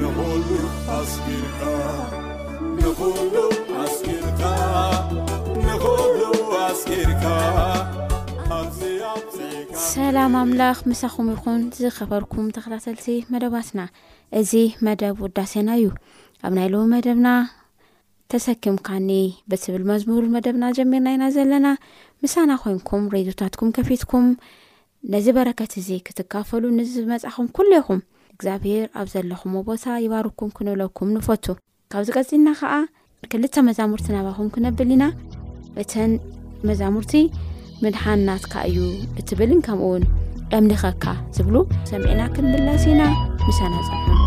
ንኹሉ ኣስጊድካ ንኹሉ ኣስጊድካ ንኹሉ ኣስጊድካ ሰላም ኣምላኽ ምሳኹም ይኹን ዝኸበርኩም ተኸታተልቲ መደባትና እዚ መደብ ውዳሴና እዩ ኣብ ናይ ለዉ መደብና ተሰኪምካኒ ብትብል መዝሙር መደብና ጀሚርና ኢና ዘለና ምሳና ኮንኩም ሬድዮታትኩም ከፊትኩም ነዚ በረከት እዚ ክትካፈሉ ንዝመጻኹም ኩሌኹም እግዚኣብሄር ኣብ ዘለኹሞ ቦታ ይባርኩም ክንብለኩም ንፈቱ። ካብዚ ቀጺልና ከኣ ክልተ መዛሙርቲ ናባኹም ክነብል ኢና። እተን መዛሙርቲ ምድሓን ናትካ እዩ እትብልን ከምኡውን እምልኸካ ዝብሉ ሰሚዕና ክንምለስ ኢና ምሳና ጸንሑ።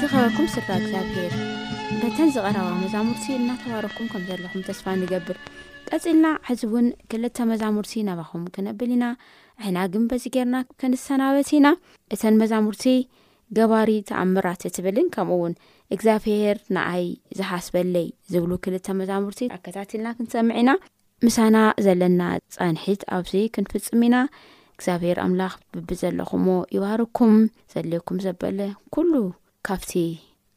ዝኸበርኩም ስድራ እግዚኣብሄር በተን ዝቐረባ መዛሙርቲ እናተባረኩም ከም ዘለኹም ተስፋ ንገብር ቀፂልና ሕዚ እውን ክልተ መዛሙርቲ ናባኹም ክነብል ኢና ሕና ግን በዚ ገርና ክንሰናበት ኢና እተን መዛሙርቲ ገባሪ ተኣምራት እትብልን ከምኡ ውን እግዚኣብሄር ንኣይ ዝሓስበለይ ዝብሉ ክልተ መዛሙርቲ ኣከታትልና ክንሰምዕ ኢና ምሳና ዘለና ጻንሒት ኣብዚ ክንፍጽም ኢና እግዚኣብሔር ኣምላኽ ብብዘለኹሞ ይባርኩም ዘድልየኩም ዘበለ ኩሉ ካብቲ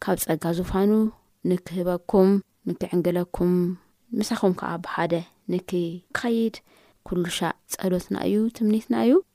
ካብ ጸጋ ዙፋኑ ንክህበኩም ንክዕንግለኩም ምሳኹም ከዓ ብሓደ ንክኸይድ ኩሉሻዕ ጸሎትና እዩ ትምኒትና እዩ